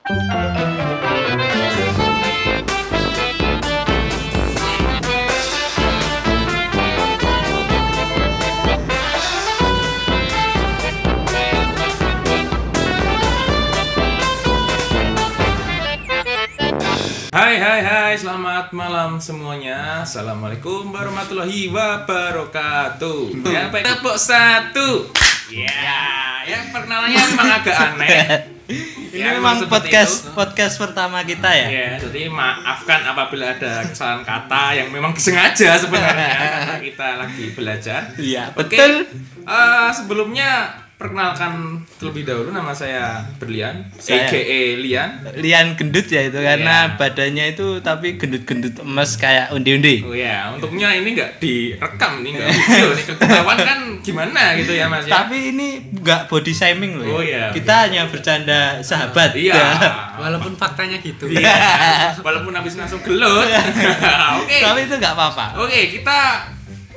Hai hai hai, selamat malam semuanya. Assalamualaikum warahmatullahi wabarakatuh. Ya, tepuk satu. Ya, ya perkenalannya memang agak aneh. Ini Ya, memang podcast itu. podcast pertama kita ya. Ya, jadi maafkan apabila ada kesalahan kata yang memang disengaja sebenarnya karena kita lagi belajar. Iya, betul. Eh, sebelumnya perkenalkan terlebih dahulu nama saya Berlian, Saya. aka Lian. Lian gendut ya itu karena Iya. badannya itu tapi gendut-gendut emas kayak undi-undi. Oh ya, untungnya ini nggak direkam nih, nggak video nih. Ketahuan kan gimana gitu ya Mas ya? Tapi ini nggak body shaming loh. Oh, ya. iya. Kita hanya bercanda sahabat. Iya. Walaupun faktanya gitu. Iya. Walaupun habis langsung gelut. Oke. Tapi itu nggak apa-apa. Oke, kita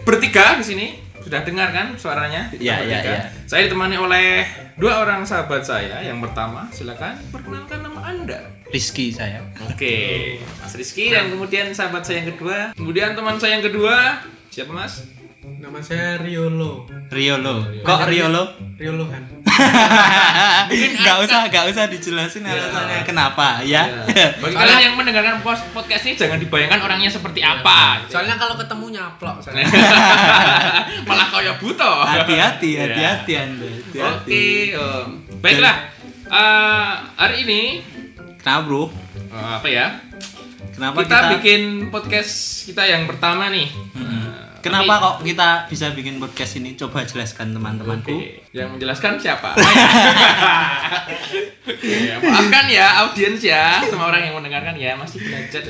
bertiga di sini. Sudah dengar kan suaranya? Iya, iya, iya. Saya ditemani oleh dua orang sahabat saya. Yang pertama, silakan perkenalkan nama Anda. Rizky saya. Oke, Mas Rizky dan kemudian sahabat saya yang kedua. Kemudian teman saya yang kedua, siapa Mas? Nama saya Riolo. Riolo. Kok Riolo? Riolohan. Nggak usah, nggak usah dijelasin alasannya kenapa ya. Bagi kalian yang mendengarkan pos- podcast ini jangan dibayangkan orangnya seperti apa. Soalnya kalau ketemu nyaplok. Malah kayak buto. Hati-hati, Iya. hati-hati Anda. Hati-hati. Oke, oh. baiklah. Eh, hari ini Kenapa, Bro? eh, apa ya? Kenapa kita, bikin podcast kita yang pertama nih. Kenapa tapi- kok kita bisa bikin podcast ini? Coba jelaskan teman-temanku. Oke, yang menjelaskan siapa? ya, maafkan ya audiens ya, sama orang yang mendengarkan ya masih belajar.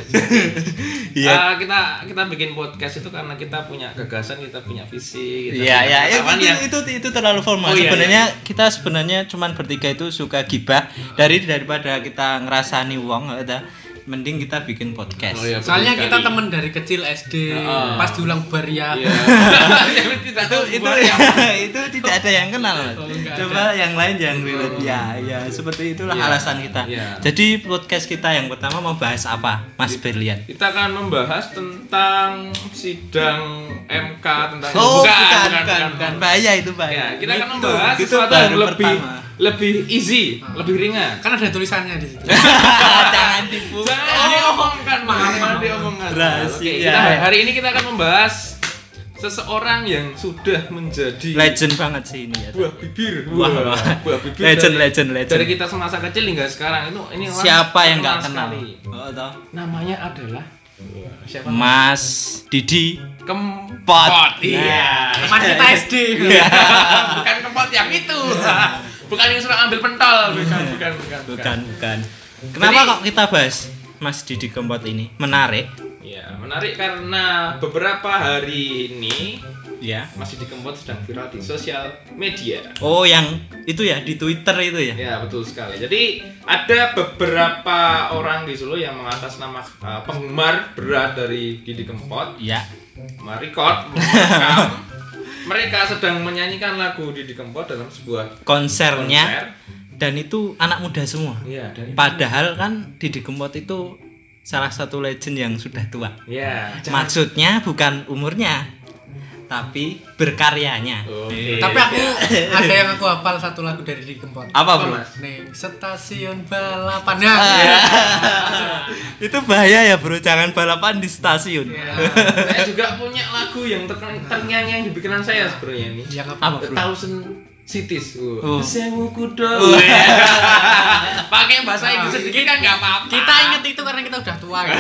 Iya. Eh, kita kita bikin podcast itu karena kita punya gagasan, kita punya visi. Iya, punya ya, ya, itu, yang- itu itu terlalu formal. Oh, iya, sebenarnya kita sebenarnya cuman bertiga itu suka gibah dari daripada kita ngerasani wong ada mending kita bikin podcast. Oh, iya, Soalnya kita sekali. temen dari kecil SD. Heeh. Pas diulang baria. Iya. Yang tidak itu tahu itu yang- itu tidak ada yang kenal. Oh, coba yang lain yang relate ya ya seperti itulah Iya, alasan kita iya. jadi podcast kita yang pertama mau bahas apa Mas Berlian Kita akan membahas tentang sidang MK tentang oh bukan bukan, bukan, bahaya itu bahaya Ya, kita akan membahas itu sesuatu yang lebih pertama. Lebih easy, lebih ringan. Kan ada tulisannya di situ. jangan dibuka Jangan diomongkan, jangan diomongkan. Rahasia. Oke, kita, hari ini kita akan membahas seseorang yang sudah menjadi legend banget sih ini ya buah bibir. Wah, wah. buah bibir. Legend, dari- legend, legend. Dari kita semasa kecil hingga sekarang itu ini orang siapa yang nggak kenal oh, tahu. Namanya adalah siapa? Mas Didi Kempot. Pot. Iya. Teman kita SD. bukan kempot yang itu. Bukan yang suka ambil pentol, bukan, bukan, bukan. bukan bukan kenapa Jadi- kok kita bahas Mas Didi Kempot ini menarik Ya, menarik karena beberapa hari ini ya masih di Kempot sedang viral di sosial media. oh yang itu ya di Twitter itu ya Ya, betul sekali. Jadi ada beberapa orang di Solo yang mengatasnama uh, penggemar berat dari Didi Kempot, ya merekod, merekam. Mereka sedang menyanyikan lagu Didi Kempot dalam sebuah konsernya. konser. dan itu anak muda semua. Iya, dan padahal kan Didi Kempot itu salah satu legend yang sudah tua. Ya, jangan- maksudnya bukan umurnya tapi berkaryanya Oke. Tapi aku ada yang aku hafal satu lagu dari di Kempot. apa bro? Nih, stasiun balapan. Nah, Ah. itu bahaya ya bro jangan balapan di stasiun Ya. saya juga punya lagu yang ter- ternyanyi yang di pikiran saya sebenarnya ini. Yang Apa, apa? bro? Thousand Cities. Oh. Sewu kuda. Oh. Pakai bahasa Inggris sedikit kan nggak apa-apa. Kita inget itu karena kita udah tua. Kan?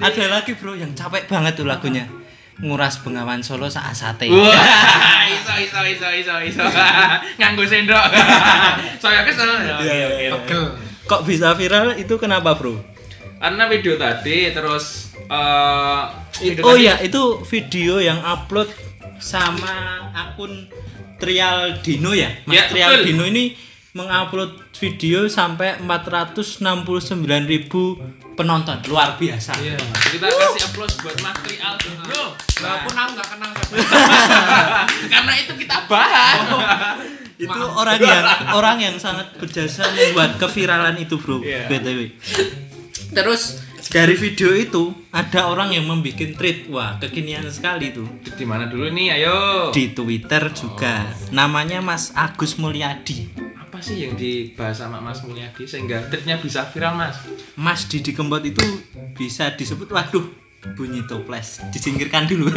ada lagi bro yang capek banget tuh lagunya nguras bengawan Solo saat sate Wah, iso iso iso iso iso. Nganggo sendok. Saya kesel. Pegel. kok bisa viral itu kenapa bro Karena video tadi terus eh video oh tadi- ya itu video yang upload sama akun Trial Dino ya Mas Ya, Trial betul. Dino ini mengupload video sampai 469.000 penonton. Luar biasa. Iya, kita kasih applause buat Mas Tri Aldino. Walaupun aku nggak kenal. Karena itu kita bahas. itu orang yang orang yang sangat berjasa membuat keviralan itu bro. Iya. btw terus dari video itu ada orang yang membuat tweet. Wah kekinian sekali tuh Di mana dulu nih? Ayo. di Twitter juga. Namanya Mas Agus Mulyadi Apa sih yang dibahas sama Mas Mulyadi sehingga tweetnya bisa viral, Mas? Mas Didi Kempot itu bisa disebut waduh bunyi toples disingkirkan dulu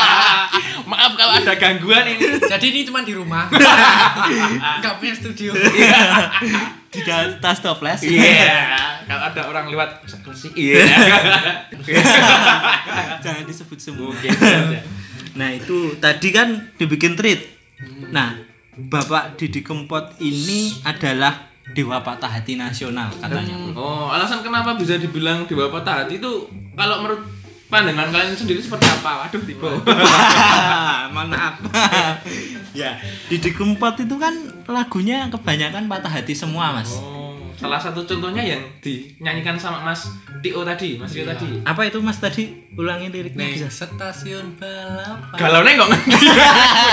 Maaf kalau ada gangguan ini. Jadi ini cuma di rumah. Enggak punya studio. di atas toples Iya. Kalau ada orang lewat sih. Iya. jangan disebut semua saja. Nah itu tadi kan dibikin tweet. Nah Bapak Didi Kempot ini adalah dewa patah hati nasional katanya. Oh, alasan kenapa bisa dibilang dewa patah hati itu kalau menurut pandangan kalian sendiri seperti apa? Waduh, tiba. Maaf. ya Didi Kempot itu kan lagunya kebanyakan patah hati semua mas. Oh, salah satu contohnya yang dinyanyikan sama Mas Tio tadi, Mas Tio tadi. Apa itu mas tadi? Ulangi liriknya Nih, bisa. stasiun balapan. Galau nih kok ngerti. Coba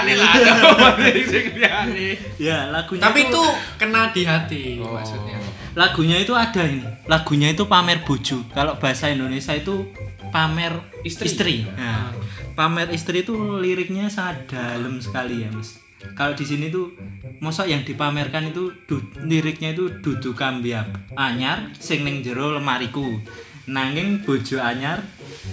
liyane lah. Liyane. Ya lagunya. Tapi itu itu kena di hati Oh. maksudnya. lagunya itu ada ini. Lagunya itu pamer bojo. Kalau bahasa Indonesia itu pamer Istri. Nah, pamer istri itu liriknya sangat dalam sekali ya mas. Kalau di sini tuh, mosok yang dipamerkan itu du- liriknya itu dudu kambi ap- anyar sing ning jero lemariku. Nanging bojo anyar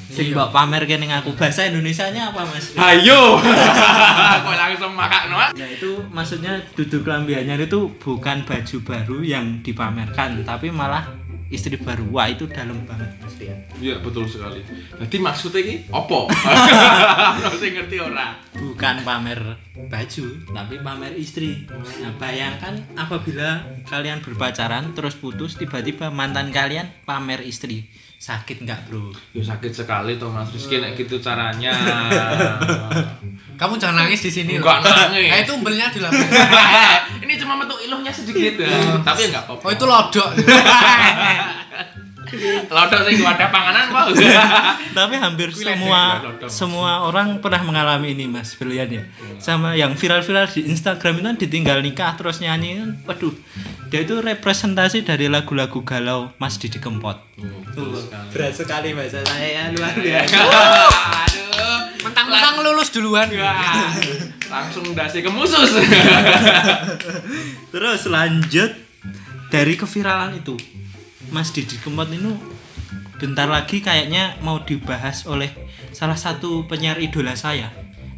sing mbok pamerke ning aku. Bahasa Indonesianya apa mas? Ayo. Kok langsung makan no? Nah itu maksudnya duduk kelambi anyar itu bukan baju baru yang dipamerkan, tapi malah istri baru. Wah itu dalam banget mas Rian. Iya, betul sekali. Jadi maksudnya ini opo? Sing ngerti ora? Bukan pamer baju, tapi pamer istri. Nah bayangkan apabila kalian berpacaran terus putus tiba-tiba mantan kalian pamer istri, sakit nggak bro? Ya sakit sekali tuh Mas Rizky nek gitu caranya. Kamu jangan nangis di sini Enggak nangis. Nah, itu umbelnya di. Ini cuma metu iluhnya sedikit ya. Tapi enggak apa-apa. Oh, itu lodok. Lodok sing ada panganan kok. Tapi hampir semua Mas. semua orang pernah mengalami ini Mas Brilian ya. Sama yang viral-viral di Instagram itu kan ditinggal nikah terus nyanyi kan. Waduh. Dia itu representasi dari lagu-lagu galau Mas Didi Kempot. Betul sekali. Berat sekali bahasa saya ya, luar Aduh. Mentang-mentang lulus duluan. Wah, Langsung dasi ke musus. Terus lanjut dari keviralan itu. Mas Didi Kempot itu bentar lagi kayaknya mau dibahas oleh salah satu penyiar idola saya.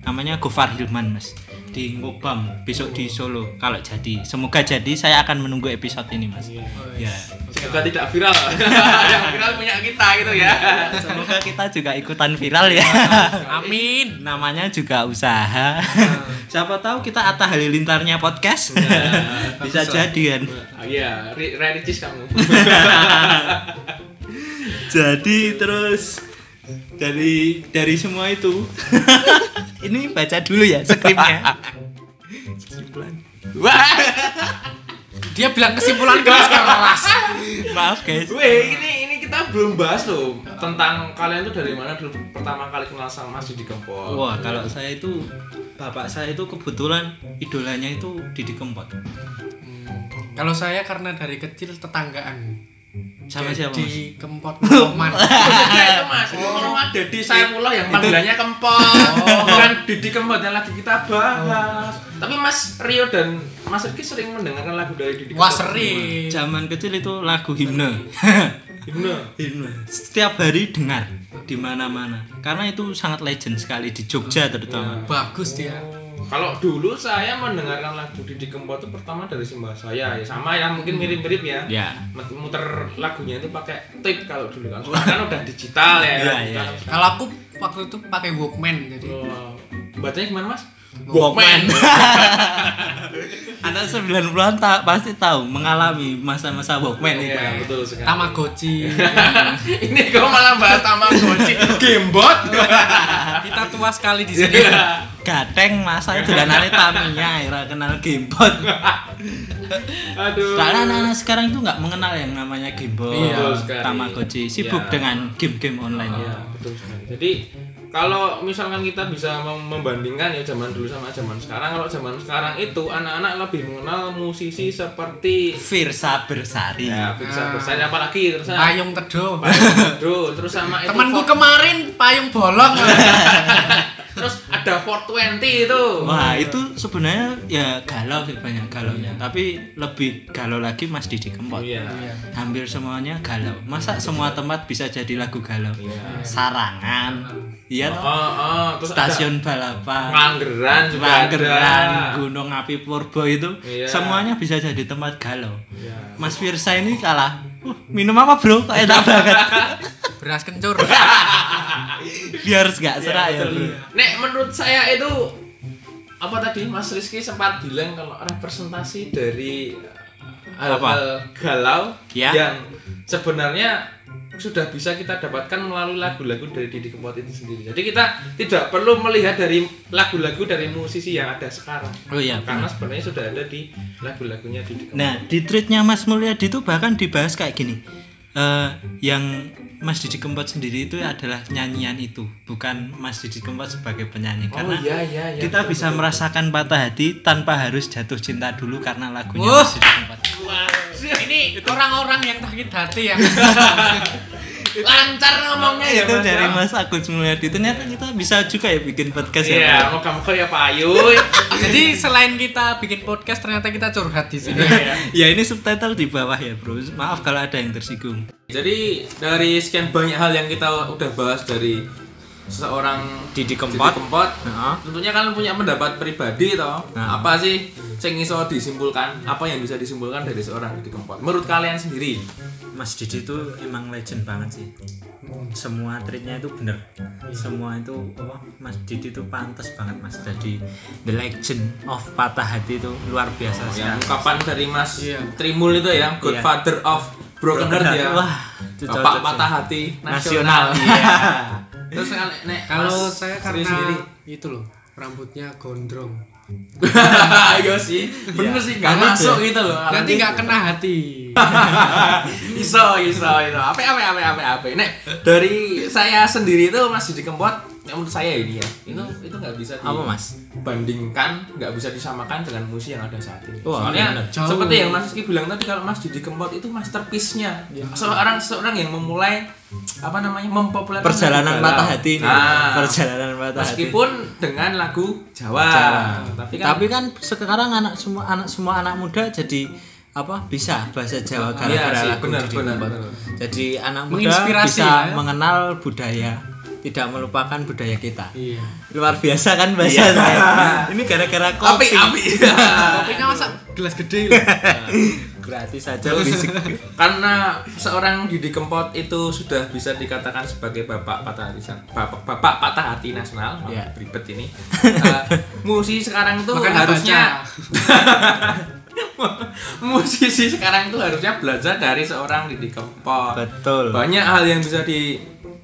Namanya Gofar Hilman, Mas. Di Ngobam besok di Solo kalau jadi. Semoga jadi saya akan menunggu episode ini, Mas. Ya. Semoga tidak viral. Yang viral punya kita gitu ya. Semoga kita juga ikutan viral ya. Amin. Namanya juga usaha. Siapa tahu kita Atta Halilintarnya podcast. Bisa bagus lah. jadi kan. Ah, Iya, kamu. Jadi terus dari dari semua itu ini baca dulu ya skripnya. Kesimpulan. Wah. Dia bilang kesimpulan keras keras. Maaf guys. Weh, ini ini kita belum bahas loh tentang kalian tuh dari mana dulu pertama kali kenal sama Mas Didi Kempot. Wah, kalau saya itu bapak saya itu kebetulan idolanya itu Didi Kempot. Kalau saya karena dari kecil tetanggaan. Sama siapa? Di Kempot Roman. Beda itu mas, itu rumah Dedi Saifullah yang panggilannya Kempot Bukan Didi Kempot yang lagi kita bahas Tapi Mas Rio dan Mas Rizky sering mendengarkan lagu dari Didi Kempot Wah sering. Zaman kecil itu lagu himne. Himne himne. Setiap hari dengar di mana-mana. Karena itu sangat legend sekali di Jogja terutama. Bagus dia. Kalau dulu saya mendengarkan lagu Didi Kempot itu pertama dari simbah saya ya sama ya mungkin mirip-mirip ya. Ya. Mut- Muter lagunya itu pakai tape kalau dulu kan. Sekarang kan udah digital ya. Iya, kan? iya. Sekarang- Kalau aku waktu itu pakai Walkman jadi. Oh, bacanya gimana mas? Walkman. Anak 90-an tak pasti tahu mengalami masa-masa Walkman itu. Iya, betul sekali. Tamagotchi. Ini kok malah bahas Tamagotchi Gamebot Kita tua sekali di sini. Gateng masa dolanane Tamiya ora kenal gamebot. Aduh Soalnya anak-anak sekarang itu nggak mengenal yang namanya gamebot, Iya. Tamagotchi, sibuk Iya. dengan game-game online. Iya, betul sekali. Jadi kalau misalkan kita bisa mem- membandingkan ya zaman dulu sama zaman sekarang kalau zaman sekarang itu anak-anak lebih mengenal musisi seperti Firsa Bersari. ya bisa besar apalagi terus Payung teduh. Bro, terus sama itu Temanku kemarin payung bolong. ada 420 itu. Wah itu sebenarnya ya galau sih banyak galaunya tapi lebih galau lagi Mas Didi Kempot. Iya. Hampir semuanya galau. Masa semua tempat bisa jadi lagu galau? Iya. sarangan. Iya toh? Oh, oh, terus stasiun balapan. Manggeran juga Manggeran, ada. Gunung Api Purbo itu. Iya. semuanya bisa jadi tempat galau. Iya. Mas Firsa ini kalah. "Wah, minum apa bro? Kok enak banget Beras kencur. biar nggak serak ya bro Nek menurut saya itu apa tadi Mas Rizky sempat bilang kalau representasi dari Apa? hal-hal galau Ya. yang sebenarnya sudah bisa kita dapatkan melalui lagu-lagu dari Didi Kempot itu sendiri. Jadi kita tidak perlu melihat dari lagu-lagu dari musisi yang ada sekarang. oh iya Karena benar. sebenarnya sudah ada di lagu-lagunya Didi Kempot. Nah, di tweetnya Mas Mulyadi itu bahkan dibahas kayak gini. Eh, yang Mas Didi Kempot sendiri itu adalah nyanyian itu, bukan Mas Didi Kempot sebagai penyanyi. Karena oh iya iya iya. kita betul, bisa betul. merasakan patah hati tanpa harus jatuh cinta dulu karena lagunya Wah. Mas Didi Kempot. Wah, Ini orang-orang yang sakit hati yang lancar ngomongnya ya itu Mas, dari ya. Mas Agus Mulyadi. Ternyata kita bisa juga ya bikin podcast Iya, ya. moga-moga ya Pak Ayu. Jadi selain kita bikin podcast ternyata kita curhat di sini. ya ini subtitle di bawah ya, Bro. Maaf kalau ada yang tersinggung. Jadi dari sekian banyak hal yang kita udah bahas dari seorang Didi Didi Kempot. Kempot, Heeh. tentunya kalian punya pendapat pribadi toh. Nah. Apa sih yang iso disimpulkan? Apa yang bisa disimpulkan dari seorang Didi Kempot? Menurut kalian sendiri? Mas Didi itu emang legend banget sih. Semua treatnya itu bener. Semua itu apa? Mas Didi itu pantas banget Mas. Jadi the legend of patah hati itu luar biasa Yang sekali. ungkapan dari Mas Iya. Trimul itu ya, Godfather of Broken Heart ya. Wah, Bapak patah hati nasional. nasional. Iya. Terus nek Kalau saya karena sendiri itu loh, rambutnya gondrong. Iya sih, bener Iya. sih nggak Karena masuk dia- gitu loh. Nanti nggak kena hati. iso iso iso apa apa apa apa apa nek dari saya sendiri itu Mas Didi Kempot yang menurut saya ini ya itu itu nggak bisa Apa, Mas? dibandingkan nggak bisa disamakan dengan musik yang ada saat ini Wah, soalnya bener. Seperti yang Mas Rizky bilang tadi kalau Mas Didi Kempot itu masterpiece-nya seorang seorang yang memulai apa namanya mempopulerkan Perjalanan patah galau. hati ini. Nah, Perjalanan patah hati. meskipun dengan lagu Jawa, Jawa. tapi kan Tapi kan sekarang anak semua anak semua anak muda jadi apa bisa bahasa Jawa gara-gara sih, lagu benar, Didi benar, benar. Jadi anak muda bisa ya. mengenal budaya, tidak melupakan budaya kita. Iya. Luar biasa kan bahasa Iya. saya. Ini gara-gara api kopi. api Kopinya masa gelas gede loh. Gratis saja karena seorang Didi Kempot itu sudah bisa dikatakan sebagai bapak patah hati bapak, bapak patah hati nasional Iya. ribet ini Eh, musisi sekarang itu Makanya harusnya musisi sekarang itu harusnya belajar dari seorang Didi Kempot Betul. banyak hal yang bisa di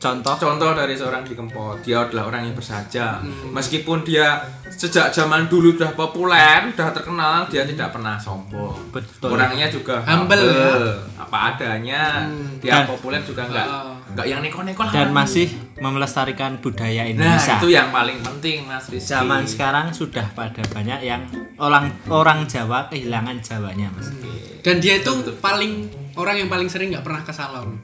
Contoh contoh dari seorang Didi Kempot dia adalah orang yang bersaja meskipun dia sejak zaman dulu sudah populer sudah terkenal dia tidak pernah sombong Betul. orangnya juga Humble, ya. apa adanya dia Dan- populer juga enggak Ah. enggak yang neko-neko lah dan orangnya. masih melestarikan budaya nah Indonesia. itu yang paling penting Mas Rizky Zaman sekarang sudah pada banyak yang orang orang Jawa kehilangan Jawanya, Mas. Dan dia itu paling orang yang paling sering nggak pernah ke salon.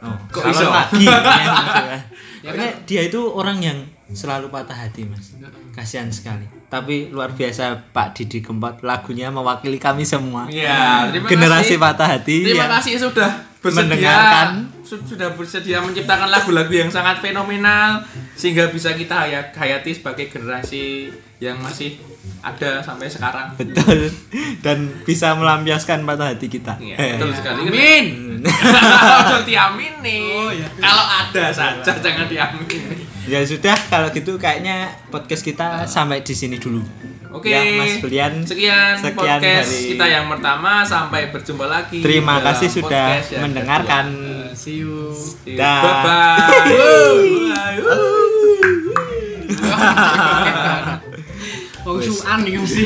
Oh, Kok salon iso? lagi. ya, Ya Pokoknya dia itu orang yang selalu patah hati, Mas. Kasihan sekali. Tapi luar biasa Pak Didi Kempot lagunya mewakili kami semua. Iya, terima Generasi kasih. patah hati Terima yang kasih sudah bersedia mendengarkan. su- sudah bersedia menciptakan lagu-lagu yang sangat fenomenal sehingga bisa kita haya- hayati sebagai generasi yang masih ada sampai sekarang. betul dan bisa melampiaskan patah hati kita. Iya, betul sekali. Amin. Jangan diamini. Oh, iya. Kalau ada saja jangan diamini. ya sudah kalau gitu kayaknya podcast kita sampai di sini dulu. Oke. Ya, Mas Belian. Sekian, Sekian podcast dari- kita yang pertama sampai berjumpa lagi. Terima kasih sudah mendengarkan. Uh, see you. kedua. Dah. Bye bye. Oh, mesti.